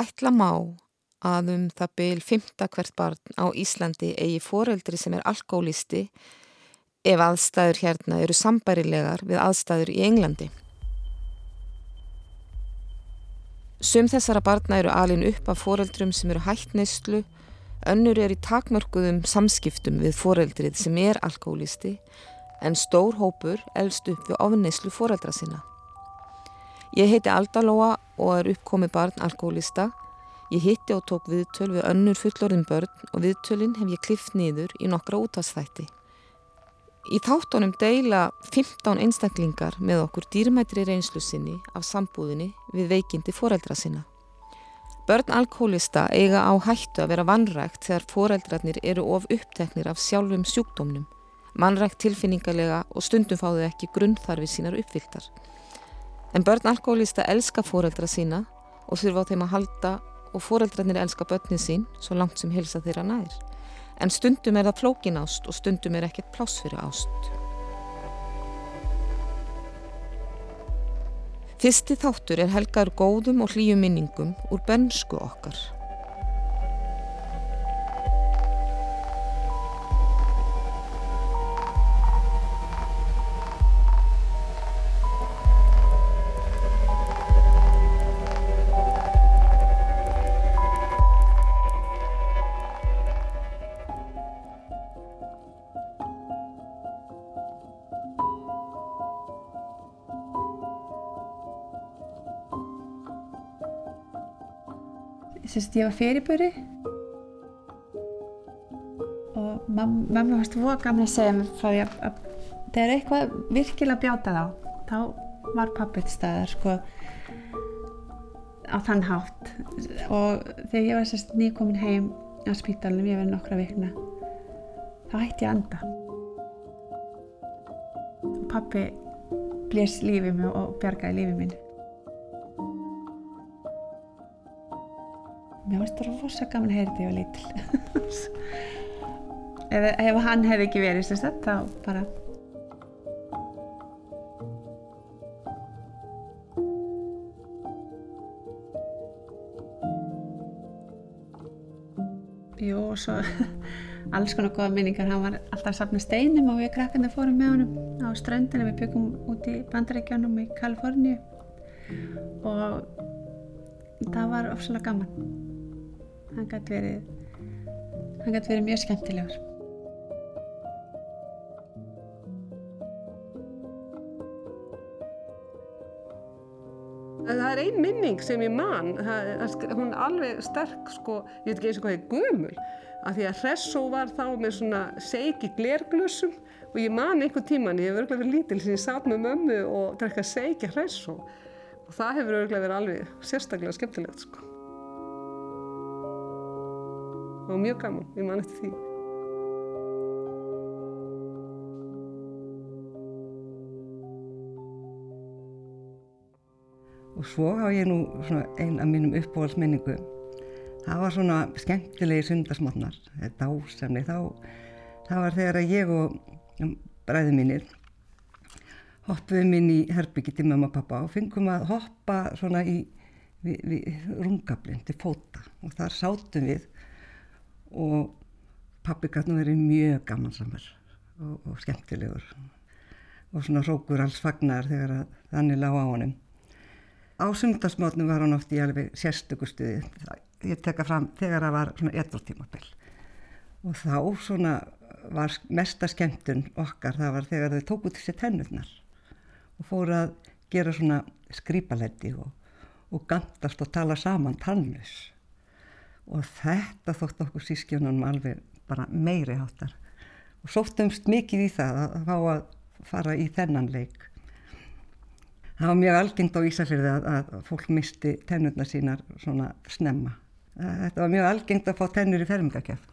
Ætla má að um það byl 5. hvert barn á Íslandi eigi foreldri sem er alkoholisti ef aðstæður hérna eru sambærilegar við aðstæður í Englandi. Sum þessara barna eru alin upp af foreldrum sem eru hættneyslu, önnur er í takmörkuðum samskiptum við foreldrið sem er alkoholisti en stór hópur elst upp við ofneyslu foreldra sinna. Ég heiti Aldalóa og er uppkomið barn alkoholista. Ég hitti og tók viðtöl við önnur fullorðin börn og viðtölinn hef ég klift nýður í nokkra útastætti. Í þáttunum deila 15 einstaklingar með okkur dýrmættri reynslu sinni af sambúðinni við veikindi foreldra sinna. Börn alkoholista eiga á hættu að vera vannrægt þegar foreldrarnir eru of uppteknir af sjálfum sjúkdómnum, vannrægt tilfinningarlega og stundum fáðu ekki grunnþarfi sínar uppviltar. En börn alkoholista elska foreldra sína og þurfa á þeim að halda og foreldrarnir elska börnin sín svo langt sem helsa þeirra nær en stundum er það flókin ást og stundum er ekkert pláss fyrir ást. Fyrsti þáttur er helgar góðum og hlýjum minningum úr bönnsku okkar. Sérst, ég var fyrirböri og mamma fannst voða gaman að segja mér frá því að, að þegar eitthvað virkilega bjáta þá þá var pappi til staðar sko á þann hátt. Og þegar ég var sérst nýkomin heim á spítalunum, ég verði nokkra vikna þá hætti ég að anda. Og pappi blés lífið mér og bjargaði lífið mín rosa gaman heyra þetta ég var lítil. Ef, ef hann hefði ekki verið sagt þá bara Jú og svo alls konar goða minningar. Hann var alltaf að sapna steinum og við krakkandi fórum með honum á ströndinu við byggum út í bandaríkjónum í Kaliforníu. Og það var ofsalega gaman hann gæti verið hann gæti verið mjög skemmtilegur. Það er ein minning sem ég man, það, hún er alveg sterk sko, ég veit ekki eins og hvað er gömul, af því að Hressó var þá með svona seiki glerglössum og ég man einhvern tíman, ég hef örgulega verið lítil sem ég satt með mömmu og drekka seiki Hressó og það hefur örgulega verið alveg sérstaklega skemmtilegt sko. Það var mjög gaman, ég man eftir því. Og svo hafa ég nú einn af mínum uppbóðalsminningu. Það var svona skemmtilegi sundarsmotnar, þetta ásemni. Það var þegar ég og bræði mínir hoppuðum inn í herbyggi til mamma og pappa og fengum að hoppa svona í rungablinn til fóta og þar sátum við og pappi gæti nú verið mjög gamansamur og, og skemmtilegur. Og svona rókur alls fagnar þegar að, þannig lág á honum. Á sundarsmátnum var hann oft í alveg sérstökustuði, ég tekka fram þegar það var svona edvartímabill og þá svona var mesta skemmtun okkar það var þegar þau tóku til sér tennurnar og fóru að gera svona skrýpaletti og, og gandast og tala saman tannus og þetta þótt okkur sískjónunum alveg bara meiri háttar og sóttumst mikið í það að fá að fara í þennan leik. Það var mjög algengt á Ísafjörði að, að fólk misti tennurna sínar svona snemma. Þetta var mjög algengt að fá tennur í fermingakef.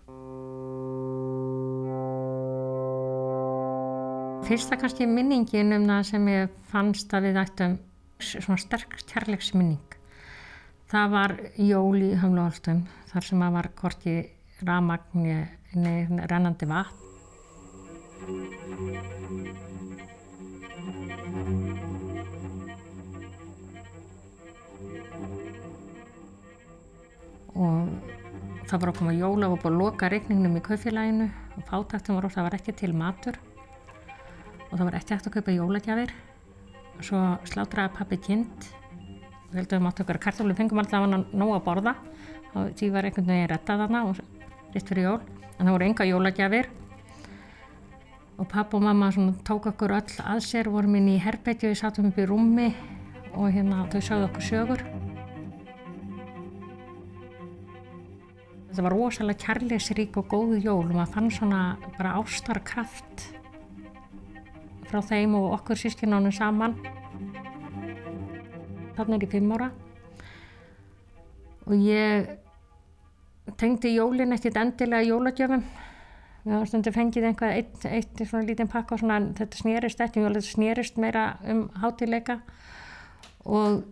Fyrsta kannski minningin um það sem ég fannst að við ættum svona sterk kærleiksminning það var jól í Hamlaholtum þar sem að var korti ramagn rennandi vatn. Það var að koma jóla og búið að loka reikningnum í kaufélaginu og fátaktum var, það var ekki til matur. Og það var ekki eftir að kaupa jólagjafir. Og svo slátraði pappi kind við heldum að okkar kartólu fengum alltaf hann að nóg að borða. Og því var einhvern veginn rettað þarna og ritt fyrir jól. En það voru enga jólagjafir. Og pappa og mamma tók okkur öll að sér vorum inn í herrbæti og við sátum upp í rúmi og hérna þau sögðu okkur sögur. Þetta var rosalega kærleisrík og góð jól. Og maður fann svona bara ástarkraft frá þeim og okkur sískinánum saman. Þannig er ég fimm ára. Og ég tengdi jólinn ekkert endilega jólagjöfum. Við hafum stundu fengið einhvað eitt, eitt svona lítinn pakka og svona þetta snerist ekki, þetta snerist meira um hátileika og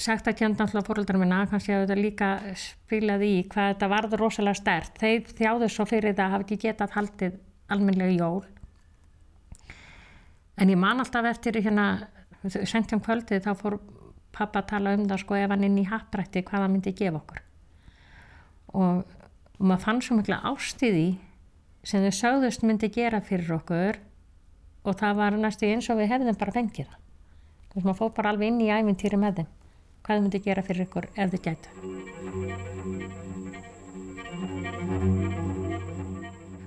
sagt að kjönda alltaf fóröldrar minna kannski að þetta líka spilaði í hvað þetta varður rosalega stert þeir þjáðu svo fyrir það að hafa ekki getað haldið almenlega jól. En ég man alltaf eftir hérna sent um kvöldið þá fór pappa tala um það sko ef hann inn í happrætti hvað hann myndi gefa okkur. Og, og maður fann svo mikla ástíði sem þau sögðust myndi gera fyrir okkur og það var næstu eins og við hefðum bara fengið það. Þess að maður fór bara alveg inn í æfintýri með þeim hvað þið myndi gera fyrir ykkur ef þið gætu.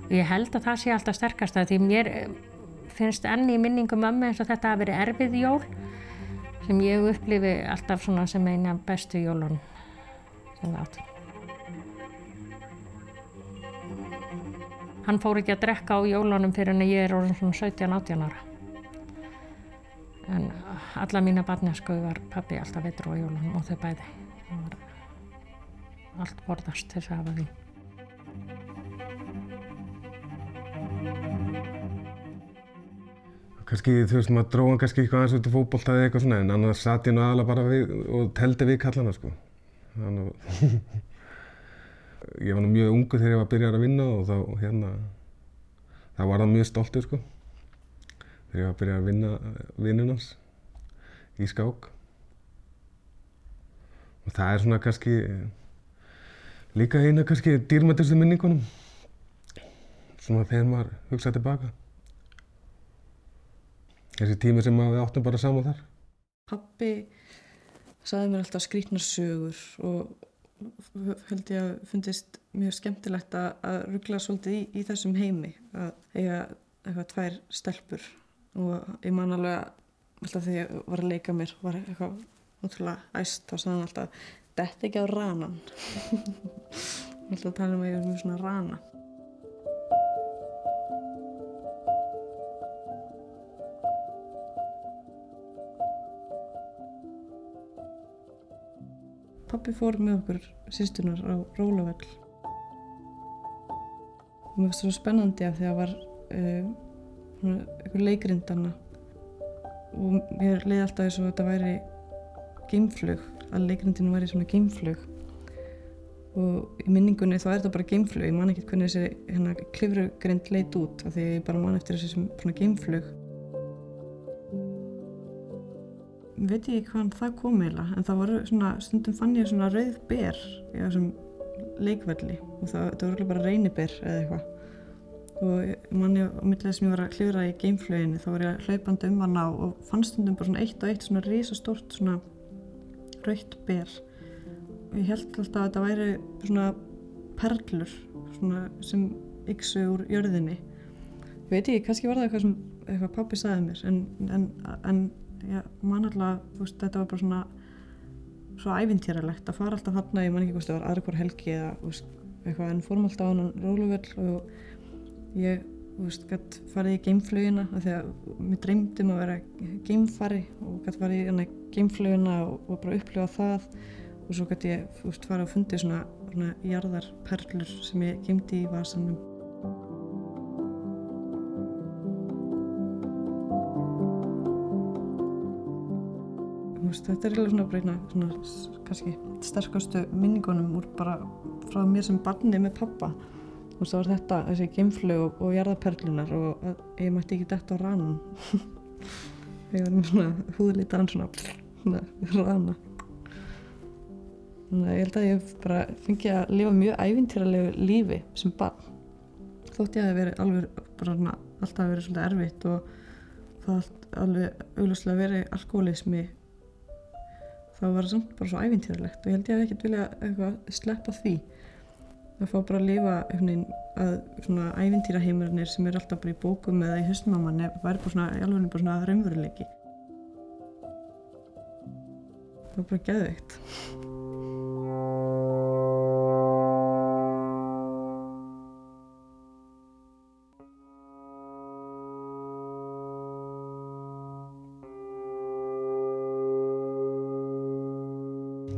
Ég held að það sé alltaf sterkast að því mér eh, finnst enni í minningum mömmu eins og þetta að veri erfið jól sem ég upplifi alltaf sem eina bestu jólun sem við áttum. Hann fór ekki að drekka á jólunum fyrir en ég er orðin svona 17-18 ára. En alla mína barnesku var pabbi alltaf veitur á jólunum og þau bæði. Allt borðast þess að hafa því kannski þú veist maður dróðan kannski eitthvað aðeins út í fókbóltaði eitthvað svona en annars satt ég nú aðalega bara við og teldi við kallana sko. Þannig ég var nú mjög ungu þegar ég var að byrja að vinna og þá hérna þá var það mjög stoltur sko þegar ég var að byrja að vinna vinnunans í skák. Og það er svona kannski líka eina kannski dýrmættustu minningunum svona þegar maður hugsaði tilbaka þessi tími sem við áttum bara saman þar? Pappi saði mér alltaf skrítnar sögur og held ég að fundist mjög skemmtilegt að ruggla svolítið í, í þessum heimi að eiga eitthvað tvær stelpur. Og ég man alveg alltaf þegar ég var að leika mér var eitthvað útrúlega æst þá sagði hann alltaf þetta ekki á ranan. Alltaf tala um að ég er mjög svona rana Pappi fór með okkur sístunar á Rólavell og mér finnst það spennandi að því að var uh, eitthvað leikrindanna og mér leiði alltaf eins og þetta væri geimflug, að leikrindinu væri svona geimflug. Og í minningunni þá er þetta bara geimflug ég man ekki hvernig þessi hérna, klifrugrind leit út af því ég bara man eftir þessi svona geimflug veit ég ekki hvaðan það kom eiginlega en það voru svona, stundum fann ég svona rauð ber í þessum leikvelli og það, það voru bara reyniber eða eitthvað. Og manni á millið sem ég var að klifra í geimflöginni þá var ég hlaupandi um hana og fannst stundum bara svona eitt og eitt svona risastórt svona raukt ber. Og ég held alltaf að þetta væri svona perlur svona sem yksu úr jörðinni. Ég veit ekki, kannski var það eitthvað sem eitthvað pappi sagði mér en, en, en já, man alltaf veist, þetta var bara svona svo ævintýralegt að fara alltaf hann að ég man ekki hvort það var aðra hver helgi eða veist, eitthvað en fórum alltaf á hann róluvell og ég veist, gætt farið í geimflöginna að mér dreymdum að vera geimfari og gætt farið í geimflöginna og, og bara upplifa það og svo gætt ég veist, farið að fundi svona, svona jarðarperlur sem ég geimdi í vasanum Veist, þetta er svona breyna svona kannski sterkastu minningunum úr bara frá mér sem barni með pappa og svo var þetta þessi geimflög og, og jarðaperlunar og að, ég mætti ekki detta á ranan ég var með svona húðlítaran svona, svona rana. Þannig að ég held að ég bara fengið að lifa mjög ævintýralegu lífi sem barn. Þótt ég hef verið alveg bara svona, alltaf verið svolítið erfitt og það alveg augljóslega verið alkoholismi þá var það samt bara svo ævintýralegt og ég held ég hef ekkert vilja eitthvað sleppa því. Að fá bara að lifa að svona ævintýraheimurinnir sem er alltaf bara í bókum eða í höstum á manni væri bara svona, alveg bara svona raunveruleiki. Það var bara geðveikt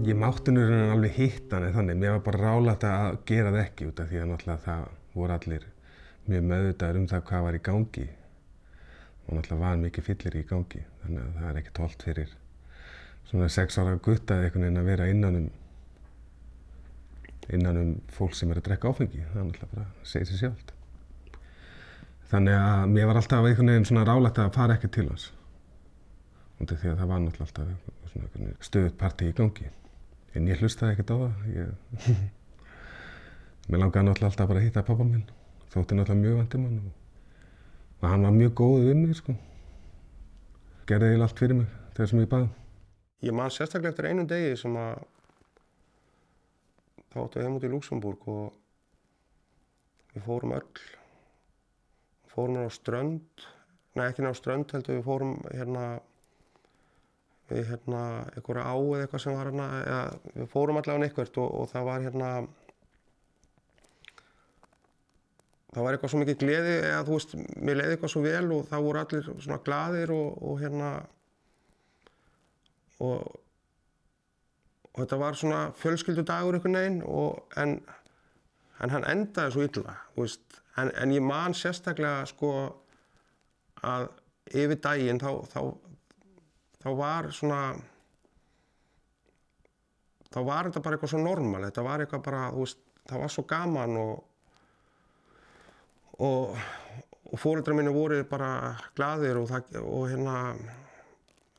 Ég mátti raunin alveg hitt hann en þannig, mér var bara rálægt að gera það ekki út af því að náttúrulega það voru allir mjög meðvitaður um það hvað var í gangi. Og náttúrulega var mikið fyllir í gangi. Þannig að það er ekki tólt fyrir svona sex ára gutta eða einhvern veginn að vera innan um innan um fólk sem er að drekka áfengi. Það er náttúrulega bara að segja sér sjálft. Þannig að mér var alltaf einhvern veginn svona rálægt að fara ekki til hans. Út af því að það var náttúrulega alltaf partí í gangi en ég hlustaði ekkert á það. Ég... mér langaði náttúrulega alltaf bara að hitta pappa minn. Þótti náttúrulega mjög vandi mann og... og hann var mjög góð við mig sko. gerði eiginlega allt fyrir mig þegar sem ég baði Ég man sérstaklega eftir einum degi sem að þá áttu heim út í Luxemburg og við fórum öll. Fórum á strönd. Nei ekki ná strönd heldur við fórum hérna við hérna einhverja á eða eitthvað sem var hérna eða, við fórum allavega neikvært og, og það var hérna það var eitthvað svo mikið gleði eða þú veist, mér leiði eitthvað svo vel og það voru allir svona gladir og, og hérna og, og þetta var svona fjölskyldu dagur einhvern veginn en, en hann endaði svo illa veist, en, en ég man sérstaklega sko að yfir daginn þá, þá, þá var svona þá var þetta bara eitthvað svo normal þetta var eitthvað bara, þú veist, það var svo gaman og og, og fóreldrar minni voru bara gladir og, það, og hérna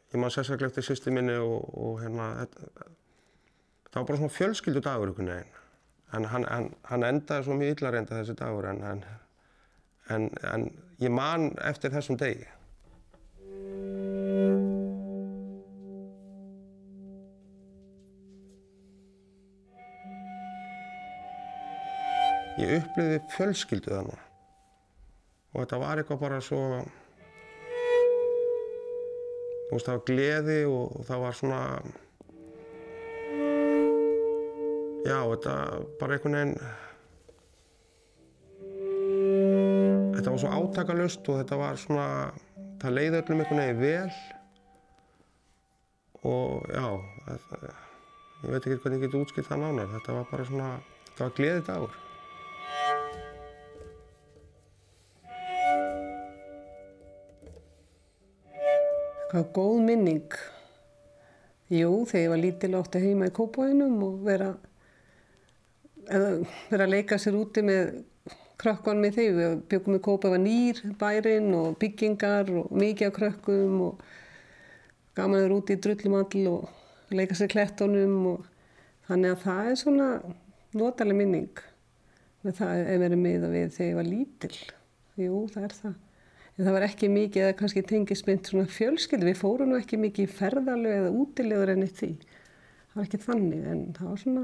ég maður sérstaklega eftir sýsti minni og, og hérna þetta, það var bara svona fjölskyldu dagur einhvern veginn. En hann, hann, hann endaði svo mjög illa reynda þessi dagur en, en, en, en ég man eftir þessum degi Ég upplýði fjölskyldu þannig og þetta var eitthvað bara svo þú veist það var gleði og, og það var svona já þetta bara einhvern veginn þetta var svo átakalust og þetta var svona það leiði öllum einhvern veginn vel. Og já það, ég veit ekki hvernig ég geti útskilt það nánar. Þetta var bara svona þetta var gleði dagur Hvað góð minning. Jú, þegar ég var lítil átti heima í kópáinum og vera, vera að leika sér úti með krökkunum í því. Við byggum í kópa, það var nýr bærin og byggingar og mikið af krökkum og gaman að vera úti í drullumall og leika sér klettunum og þannig að það er svona notaleg minning með það ef verið miða við þegar ég var lítil. Jú, það er það. En það var ekki mikið eða kannski tengismynd svona fjölskyld. Við fórum ekki mikið í ferðalög eða útilegur enn eitt því. Það var ekki þannig en það var svona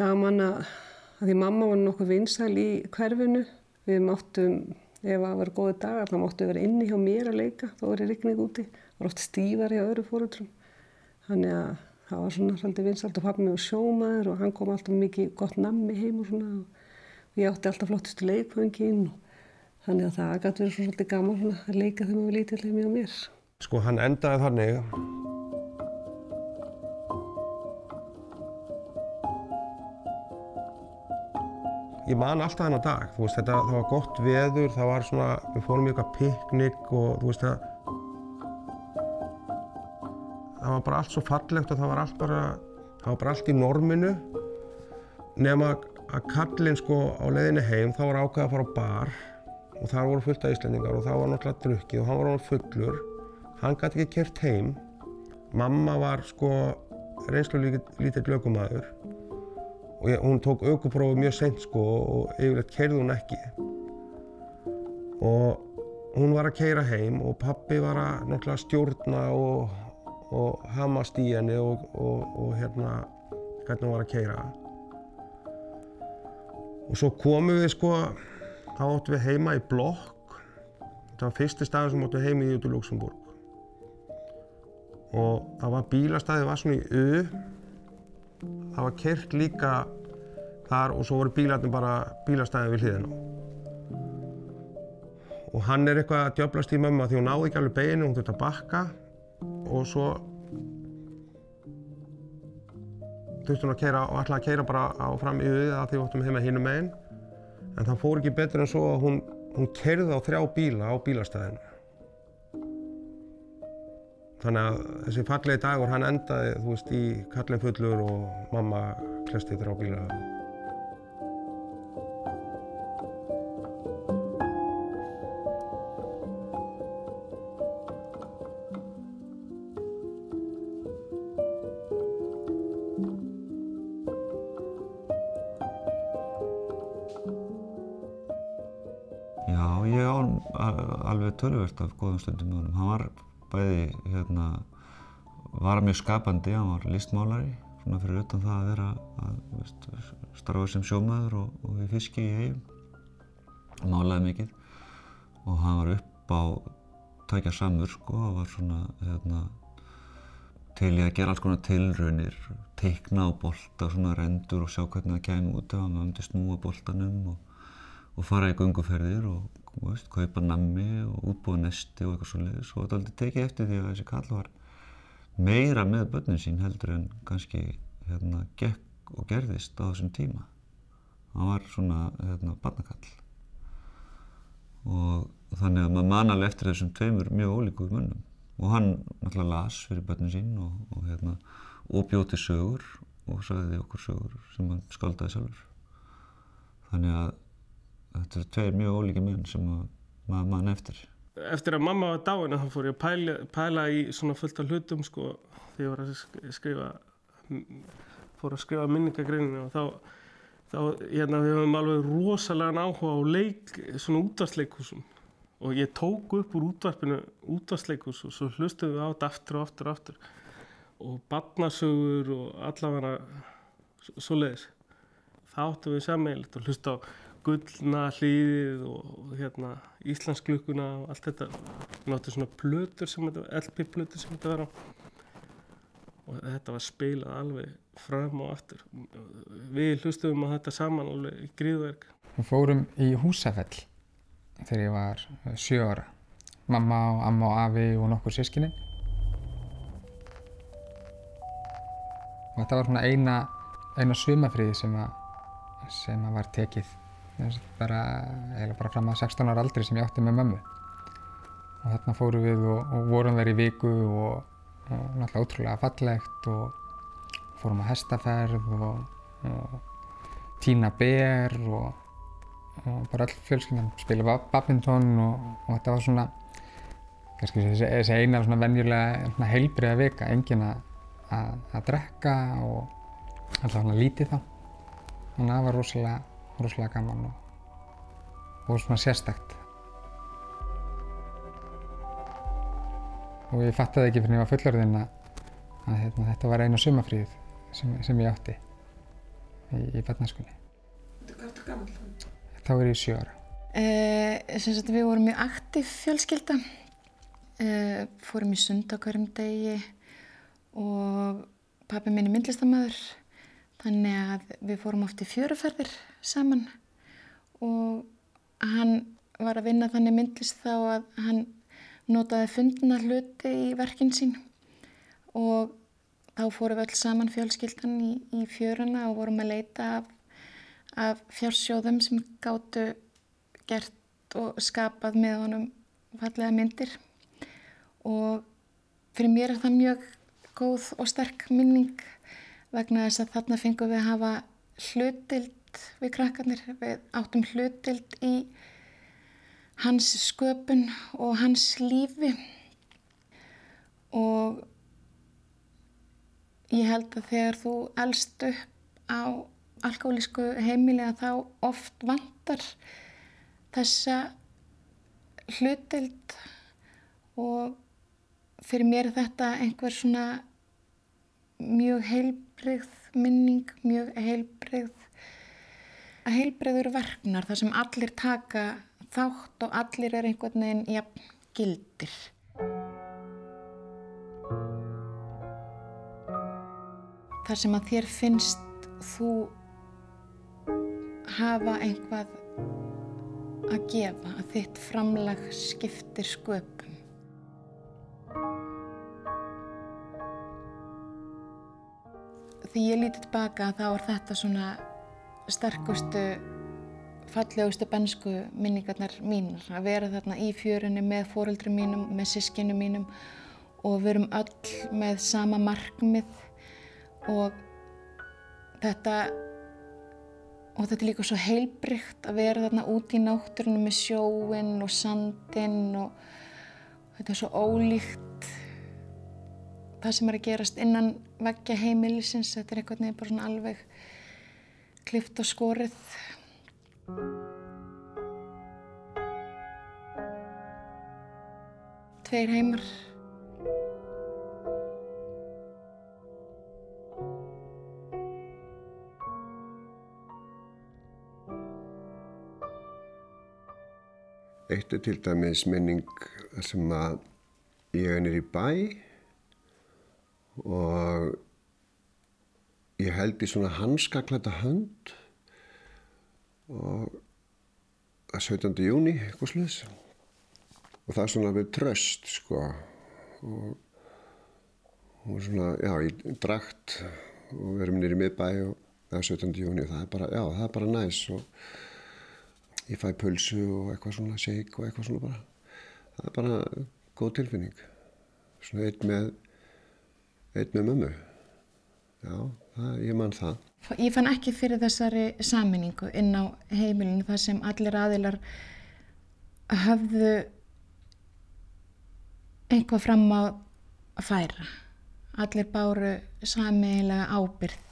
gaman að, því mamma var nokkuð vinsæl í hverfinu. Við máttum, ef það var góði dagar, þá máttum við vera inni hjá mér að leika. Þá var ég rikning úti. Það var oft stífar hjá öðru fóröldrum. Þannig að það var svona svolítið vinsælt og pappi mig var sjómaður og hann kom alltaf mikið gott nammi heim og svona. Og ég átti alltaf flottustu leikvöngin og Þannig að það gæti verið svolítið gaman svona, að leika maður lítið til mjög mér. Sko hann endaði þannig. Ég man alltaf þennan dag, þú veist, þetta, það var gott veður, það var svona, við fórum í eitthvað piknik og þú veist það, það var bara allt svo fallegt og það var allt bara, það var bara allt í norminu. Nema að kallinn sko á leiðinni heim þá var ákveðið að fara á bar og það voru fullt af íslendingar og það var náttúrulega drukkið og hann var náttúrulega fullur. Hann gæti ekki kert heim. Mamma var sko reynslu lítið lögumæður og ég, hún tók aukuprófi mjög seint sko og yfirleitt keirði hún ekki og hún var að keira heim og pappi var að náttúrulega stjórna og, og hamast í henni og, og, og hérna hvernig hún var að keira og svo komum við sko þá áttum við heima í blokk. Það var fyrsti staður sem áttum við heima í út í Luxemburg og það var bílastæði var svona í U. Það var kert líka þar og svo voru bílarnir bara bílastæði við hliðina. Og hann er eitthvað að djöblast í mömmu því hún náði ekki alveg beginu, hún þurfti að bakka. Og svo þurfti hún að keira og ætlaði að keira bara áfram í auðvitað að því við óttum heima hinnum meginn en það fór ekki betur en svo að hún, hún kerði á þrjá bíla á bílastæðinu Þannig að þessi fallegi dagur hann endaði, þú veist, í kallin fullur og mamma klesti þér á bíla. Alveg tölvöld af góðum stundum með honum. Hann var bæði hérna, var mjög skapandi, hann var listmálari svona fyrir utan það að vera að veist, starfa sem sjómaður og, og í fiski í heim málaði mikið og hann var upp á tækja samur sko og var svona hérna, til í að gera alls konar tilraunir teikna á bolta, svona rendur og sjá hvernig það kæmi út ef hann myndi snúa boltanum og, og fara í gunguferðir og veist, kaupa nammi og útbúa nesti og eitthvað. Svo þetta aldrei tekið eftir því að þessi kall var meira með börnin sín heldur en kannski hérna gekk og gerðist á þessum tíma. Hann var svona hérna barnakall. Og þannig að maður man alveg eftir þessum tveimur mjög ólíku munnum. Og hann náttúrulega las fyrir börnin sín og, og hérna og bjóti sögur og sagði okkur sögur sem hann skáldaði sjálfur. Þannig að þetta eru tveir mjög ólíki menn sem maður mann eftir. Eftir að mamma var dáin þá fór ég að pæla, pæla í svona fullt af hlutum sko þegar ég var að skrifa fór að skrifa minningagreininu og þá, þá hérna við höfum alveg rosalega áhuga á leik, svona útvarsleikúsum og ég tók upp úr útvarpinu útvarsleikús og svo hlustum við á þetta aftur og aftur og aftur og barnasögur og allavega svo leiðis. Það áttum við sammeilit og hlusta á gullna hlýðið og, hérna Íslandsklukkuna og allt þetta. Náttu svona plötur sem þetta LP-plötur sem þetta var á. Og þetta var spilað alveg fram og aftur. Við hlustum á þetta saman alveg í gríðverk Við fórum í Húsafell þegar ég var sjö ára. Mamma og amma og afi og nokkur sískinni og þetta var svona eina eina sumafríði sem að sem að var tekið bara, bara fram að 16 ára aldri sem ég átti með mömmu. Og þarna fórum við og, og vorum þær í viku og, og náttúrulega ótrúlega fallegt og fórum að hestaferð og, og tína ber og bara öll fjölskyndan spila badminton og þetta var svona kannski þessi eina svona venjulega heilbriða vika, engin að, að, að drekka og alltaf svona lítið þá. Þannig að það var rosalega rosalega gaman og, og svona sérstakt. Og ég fattaði ekki fyrir að ég var fullorðinn að, að hérna, þetta var eina sumafríð sem, sem ég átti í, í barnaskunni. Hvað er þetta gaman þá? Þá er ég sjö ára. Eh, við vorum mjög aktív fjölskylda, eh, fórum í sund á hverjum degi og pappi minn er myndlistamöður þannig að við fórum oft í fjöruferðir saman. Og hann var að vinna þannig myndlist þá að hann notaði fundina hluti í verkin sín. Og þá fórum við öll saman fjölskyldan í, í fjöruna og vorum að leita af, af fjársjóðum sem gáttu gert og skapað með honum fallega myndir. Og fyrir mér er það mjög góð og sterk minning vegna þess að þarna fengum við að hafa hlutild við krakkarnir, við áttum hlutild í hans sköpun og hans lífi. Og ég held að þegar þú elst upp á alkoholísku heimili að þá oft vantar þessa hlutild og fyrir mér er þetta einhver svona mjög heilbreyð minning, mjög heilbreyð heilbreyður verknar þar sem allir taka þátt og allir er einhvern veginn jafn gildir. Þar sem að þér finnst þú hafa einhvað að gefa, að þitt framlag skiptir sköpum. Því ég líti tilbaka þá er þetta svona sterkustu, fallegustu bensku minningarnar mínar. Að vera þarna í fjörunni með fóreldrum mínum, með sískinu mínum og við erum öll með sama markmið og þetta og þetta er líka svo heilbrygt að vera þarna út í náttúrunum með sjóin og sandin og þetta er svo ólíkt það sem er að gerast innan veggja heimilisins þetta er einhvern veginn bara svona alveg klift og skorið Tveir heimar. Eitt er til dæmis minning sem að ég er nýri bæ og ég held í svona hanskaklæta hönd og er 17. júni eitthvað sluðs og það er svona við tröst sko og, og svona, já, ég drakt og við erum nýri miðbæ og það er 17. júni og það er bara, já, það er bara næs og ég fæ pulsu og eitthvað svona shake og eitthvað svona bara það er bara góð tilfinning svona eitt með eitt með mömmu já, það, ég mann það. Ég fann ekki fyrir þessari saminningu inn á heimilinu þar sem allir aðilar höfðu einhvað fram á að færa. Allir báru samiðilega ábyrð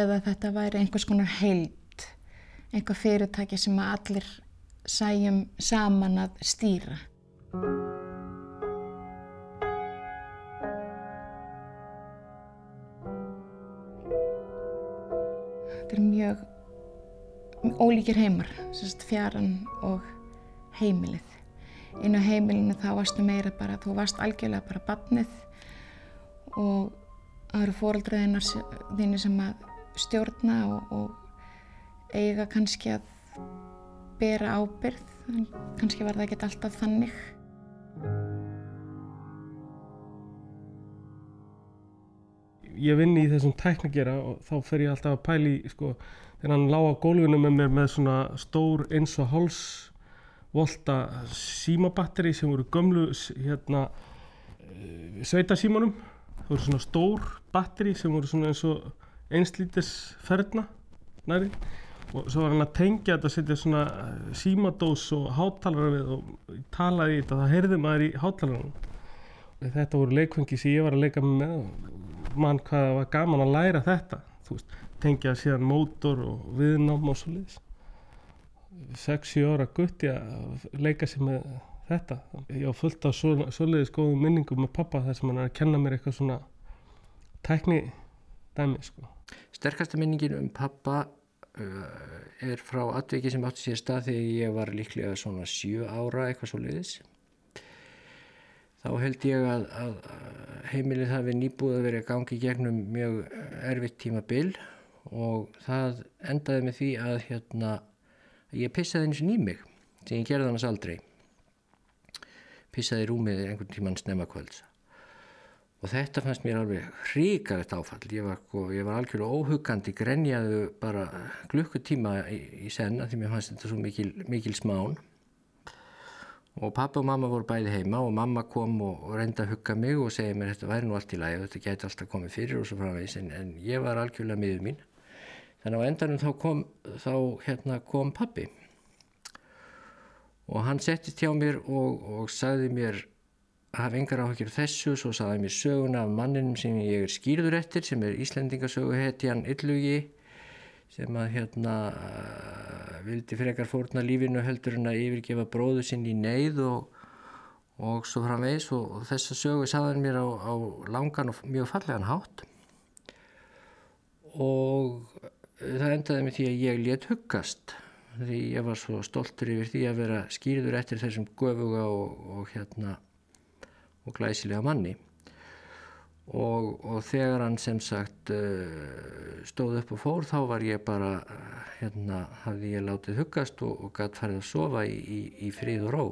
eða þetta væri einhvers konar heild einhver fyrirtæki sem allir sæjum saman að stýra. Ólíkir heimar, sérst fjaran og heimilið. Inn á heimilinu þá varstu meira bara, þú varst algjörlega bara badnið og það eru fóröldræðinar þínir sem að stjórna og, og eiga kannski að bera ábyrð, kannski var það ekki alltaf þannig. Ég vinn í þessum tæknagera og þá fer ég alltaf að pæli, sko, þegar hann lág á gólfinu með mér með svona stór eins og háls volta símabatteri sem voru gömlu hérna sveitasímanum. Það voru svona stór batteri sem voru svona eins og einslítis ferna næri og svo var hann að tengja þetta að setja svona símadós og hátalara við og talaði í þetta. Það heyrði maður í hátalaranum þetta voru leikfangi sem ég var að leika með mann hvað var gaman að læra þetta þú veist, tengja síðan mótor og viðnám og svo leiðis 6-7 ára gutti að leika sér með þetta. Ég var fullt af svoleiðis góðum minningum með pappa þar sem hann er að kenna mér eitthvað svona tækni dæmi sko. Sterkasta minningin um pappa er frá atveki sem átti sér stað þegar ég var líklega svona 7 ára eitthvað svo leiðis þá held ég að, að heimilið hafi nýbúið að vera gangi gegnum mjög erfitt tíma bil og það endaði með því að hérna, ég pissaði eins og ný mig sem ég gerði annars aldrei. Pissaði rúmið einhvern tíman snemmakvölds og þetta fannst mér alveg hríkalegt áfall. Ég var, ég var algjörlega óhugandi grenjaðu bara glukkutíma í, í senna því mér fannst þetta svo mikil, mikil smán. Og pappa og mamma voru bæði heima og mamma kom og, og reynda að hugga mig og segja mér þetta væri nú allt í lagi og þetta gæti alltaf komið fyrir og svo framvegis en, en ég var algjörlega miður mín þannig á endanum þá kom, þá, hérna, kom pappi og hann settist hjá mér og, og sagði mér hafa engar áhugir þessu, svo hann mér söguna af manninum sem ég er skýrður eftir sem er Íslendingasögu hetjan Illugi sem að hérna vildi frekar fórna lífinu heldur en að yfirgefa bróðu sinn í neyð og, og svo framvegs og, og þessa sögu saðan mér á, á langan og mjög fallegan hátt. Og endaði með því að ég let huggast. Því ég var svo stoltur yfir því að vera skýrður eftir þessum göfuga og, og hérna og glæsilega manni. Og, og þegar hann sem sagt uh, stóð upp og fór þá var ég bara hérna hafði ég látið huggast og, og gætt farið að sofa í, í, í fríð og ró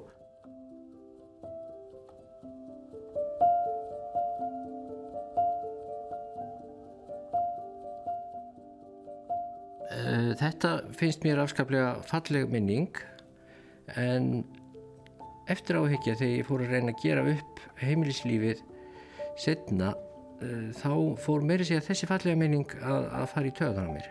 Þetta finnst mér afskaplega falleg minning en eftir áhyggja þegar ég fór að reyna að gera upp heimilislífið setna uh, þá fór sig að þessi fallega minning að, að fara í töðan á mér.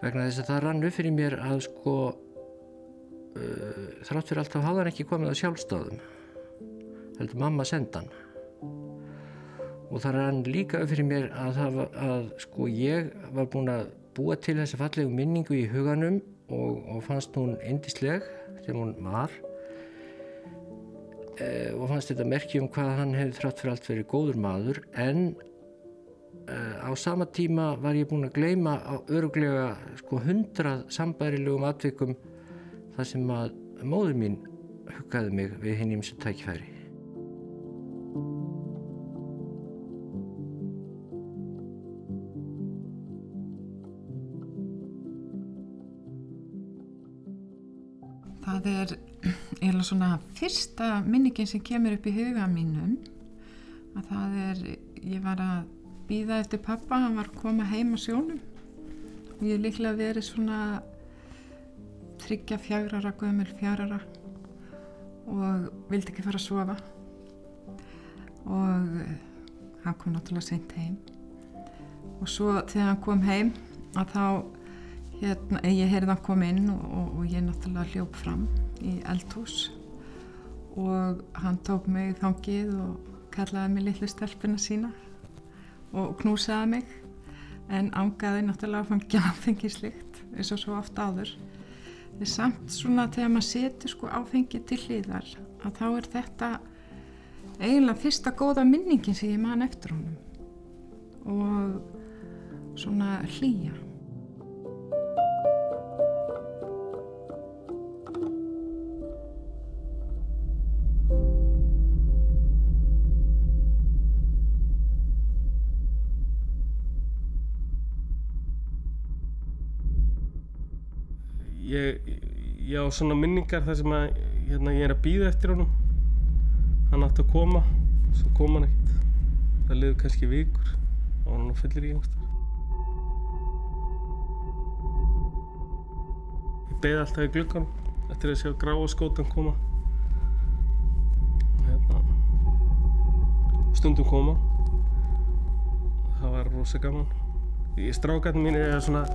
Vegna þess að það rann upp fyrir mér að sko uh, þrátt fyrir allt þá hafði hann ekki komið á sjálfstáðum heldur mamma sendan og það rann líka upp fyrir mér að, að, að sko ég var búin að búa til þessa fallegu minningu í huganum og, og fannst hún indisleg sem hún var. E, og fannst þetta merki um hvað hann hefði þrátt fyrir allt verið góður maður. En e, á sama tíma var ég búin að gleima á öruglega sko hundrað sambærilegum atvikum þar sem að móður mín huggaði mig við hinn ímsu tækifæri svona fyrsta minningin sem kemur upp í huga mínum að það er, ég var að býða eftir pappa, hann var að koma heim á sjónum. Og ég líklega verið svona tryggja fjagrara, gömul fjagrara og vildi ekki fara að sofa. Og hann kom náttúrulega seint heim. Og svo þegar hann kom heim að þá hérna, ég heyrði hann kom inn og, og, og ég náttúrulega hljóp fram í eldhús og hann tók mig þangið og kallaði mig litlu stelpina sína og knúsaði mig. En ángaði náttúrulega að fangja áfengi slikt eins og svo oft áður. Er samt svona þegar maður setur sko áfengi til hlýðar að þá er þetta eiginlega fyrsta góða minningin sem ég man eftir honum. Og svona hlýja svona minningar þar sem að hérna, ég er að býða eftir honum. Hann átti að koma svo kom hann ekkert. Það liður kannski vikur og hann fyllir í einhverstað ég beði alltaf í glugganum eftir að sjá gráa skótan koma. Hérna, stundum koma það var rosa gaman. Í strákarnir mín er svona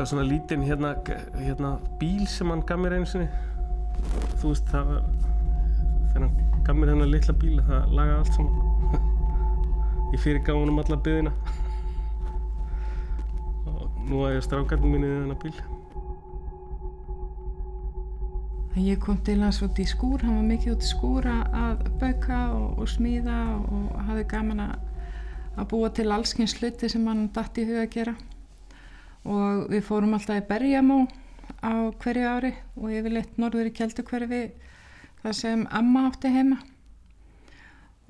var svona lítinn hérna, hérna bíl sem hann gaf mér einu sinni. Þú veist það var þegar hann gaf mér þennan litla bíl það lagaði allt saman. Ég fyrir gaf hann um alla byðina og nú að ég strákarnir mín í þennan bíl. Ég kom til hans út í skúr, hann var mikið út í skúr að bauka og, og smíða og hafði gaman að búa til allskyns sluti sem hann dætt í huga að gera og við fórum alltaf í Bergamó á hverju ári og yfirleitt norður í Kjeldukverfi þar sem amma átti heima.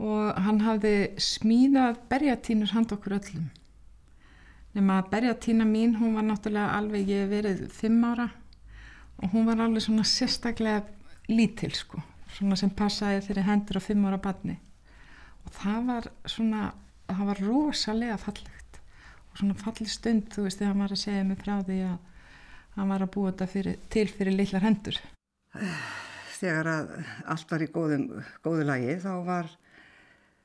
Og hann hafði smíðað berjatínur hand okkur öllum. Nema að berjatína mín hún var náttúrulega alveg, ég verið fimm ára og hún var alveg svona sérstaklega lítil sko. Svona sem passaði fyrir hendur á fimm ára badni og það var svona það var rosalega fallegt. og svona falli stund þú veist þegar hann var að segja mig frá því að hann var að búa þetta fyrir, til fyrir litlar hendur. Þegar að allt var í góðum, góðu lagi þá var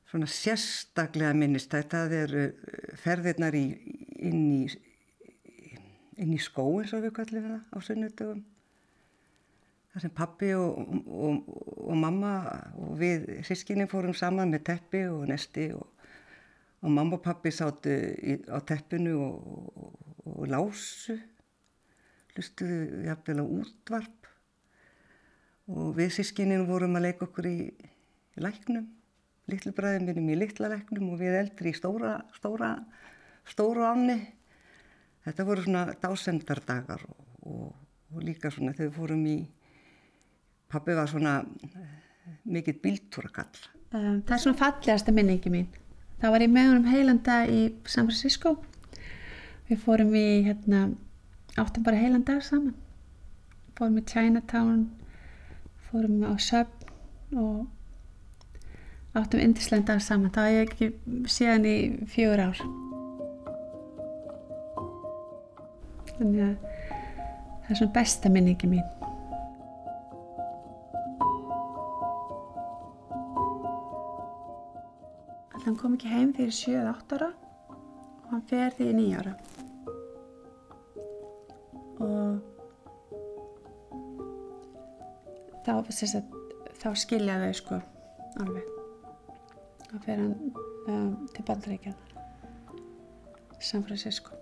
svona sérstaklega minnistætt að þeir ferðirnar í, inn í inn í skó eins og við kallum það á sunnudögum. Þar sem pappi og, og, og mamma og við sískinni fórum saman með teppi og nesti og, og mamma og pappi sátu í, á teppinu og, og, og lásu, hlustuðu jafnvel á útvarp og við sískinni vorum að leika okkur í, í læknum, litlu bræðin minnum í litla læknum og við eldri í stóra, stóra, stóra áni. Þetta voru svona dásendardagar og líka svona þegar við fórum í Pappi var svona eh, mikill bíltúrakall. Um, það er svona fallegasta minningi mín. Það var ég með honum heilanda í San Francisco. Við fórum í, hérna, áttum bara heilandar saman. Fórum í Chinatown, fórum á Söfn og áttum indisleindar saman. Það var ég ekki síðan í fjögur ár. Þannig að það er svona besta minningi mín. Hann kom ekki heim fyrir 7-8 ára og hann fer því 9 ára. Og þá, sagt, þá skilja þau sko alveg. Þá fer hann um, til Bandaríkjana San Francisco.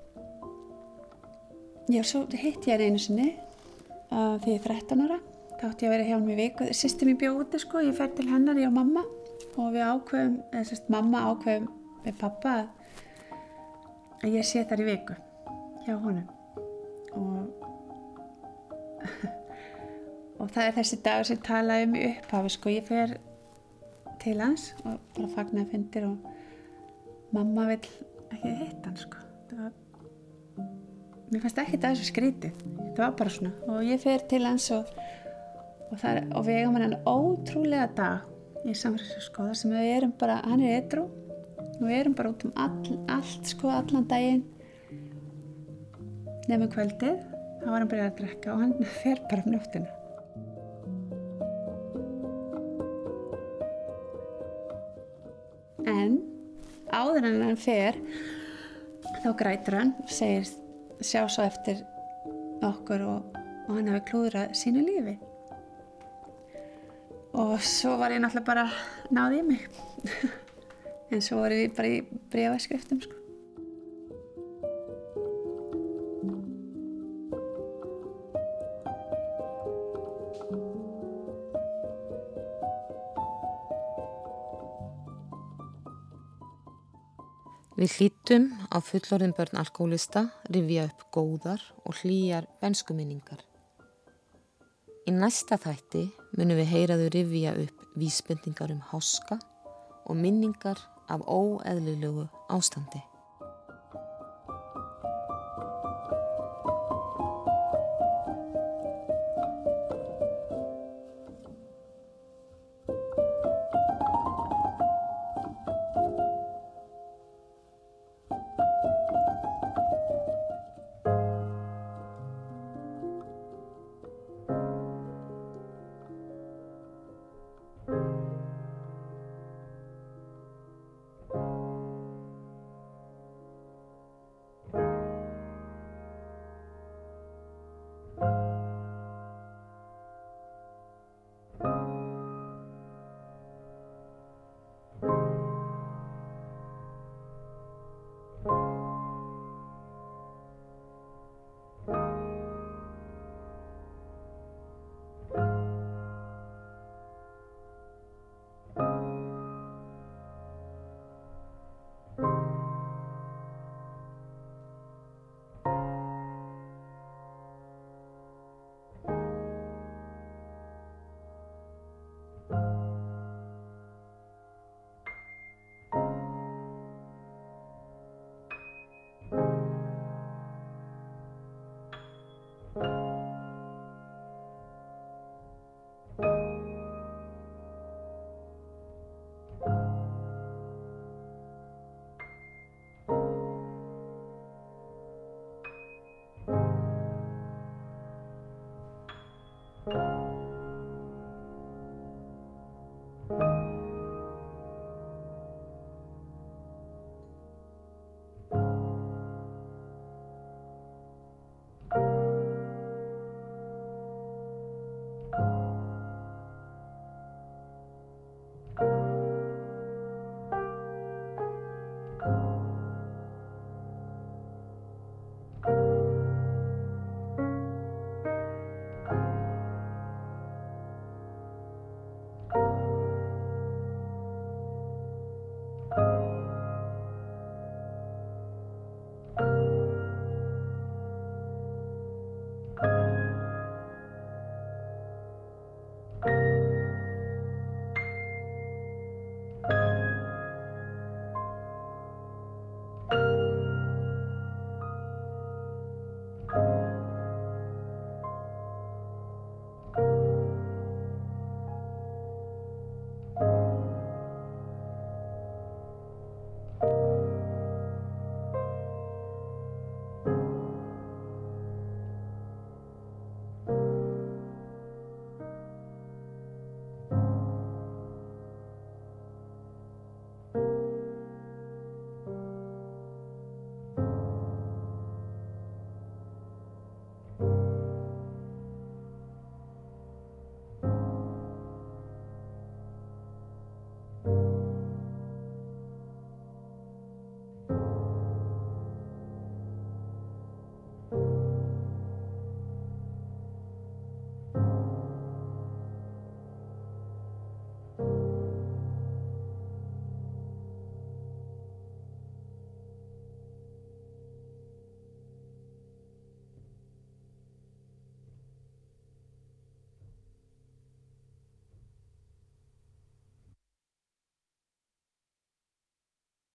Já, svo hitt ég hann einu sinni uh, því ég er 13 ára. Þá ætti ég að vera hjá hann í viku. Sýstum ég bjóð úti sko, ég fer til hennar, ég og mamma og við ákveðum, eða sérst mamma ákveðum með pappa að ég sé þar í viku hjá honum. Og og það er þessi dag sem talaði um upphafi sko, ég fer til hans og bara fagnar fyndir og mamma vil ekki hitta hann sko. Var, mér fannst ekki það þessu skrítið. Þetta var bara svona. Og ég fer til hans og og, það, og við eigum hann ótrúlega dag í samfélagsskoða sko, sem við erum bara, hann er edru og við erum bara út um all, allt sko allan daginn. Nefnum kvöldið þá var hann bara að drekka og hann fer bara um njóttina en áður en hann fer þá grætur hann segir sjá svo eftir okkur og, og hann hafi klúðrað sínu lífi og svo var ég náttúrulega bara náði í mig en svo voru við bara í bregaskryftum sko. Við hlítum á fullorðin börn alkoholista, rifja upp góðar og hlýjar benskuminningar. Í næsta þætti munum við heyraðu rifja upp vísbendingar um háska og minningar af óeðlilegu ástandi. you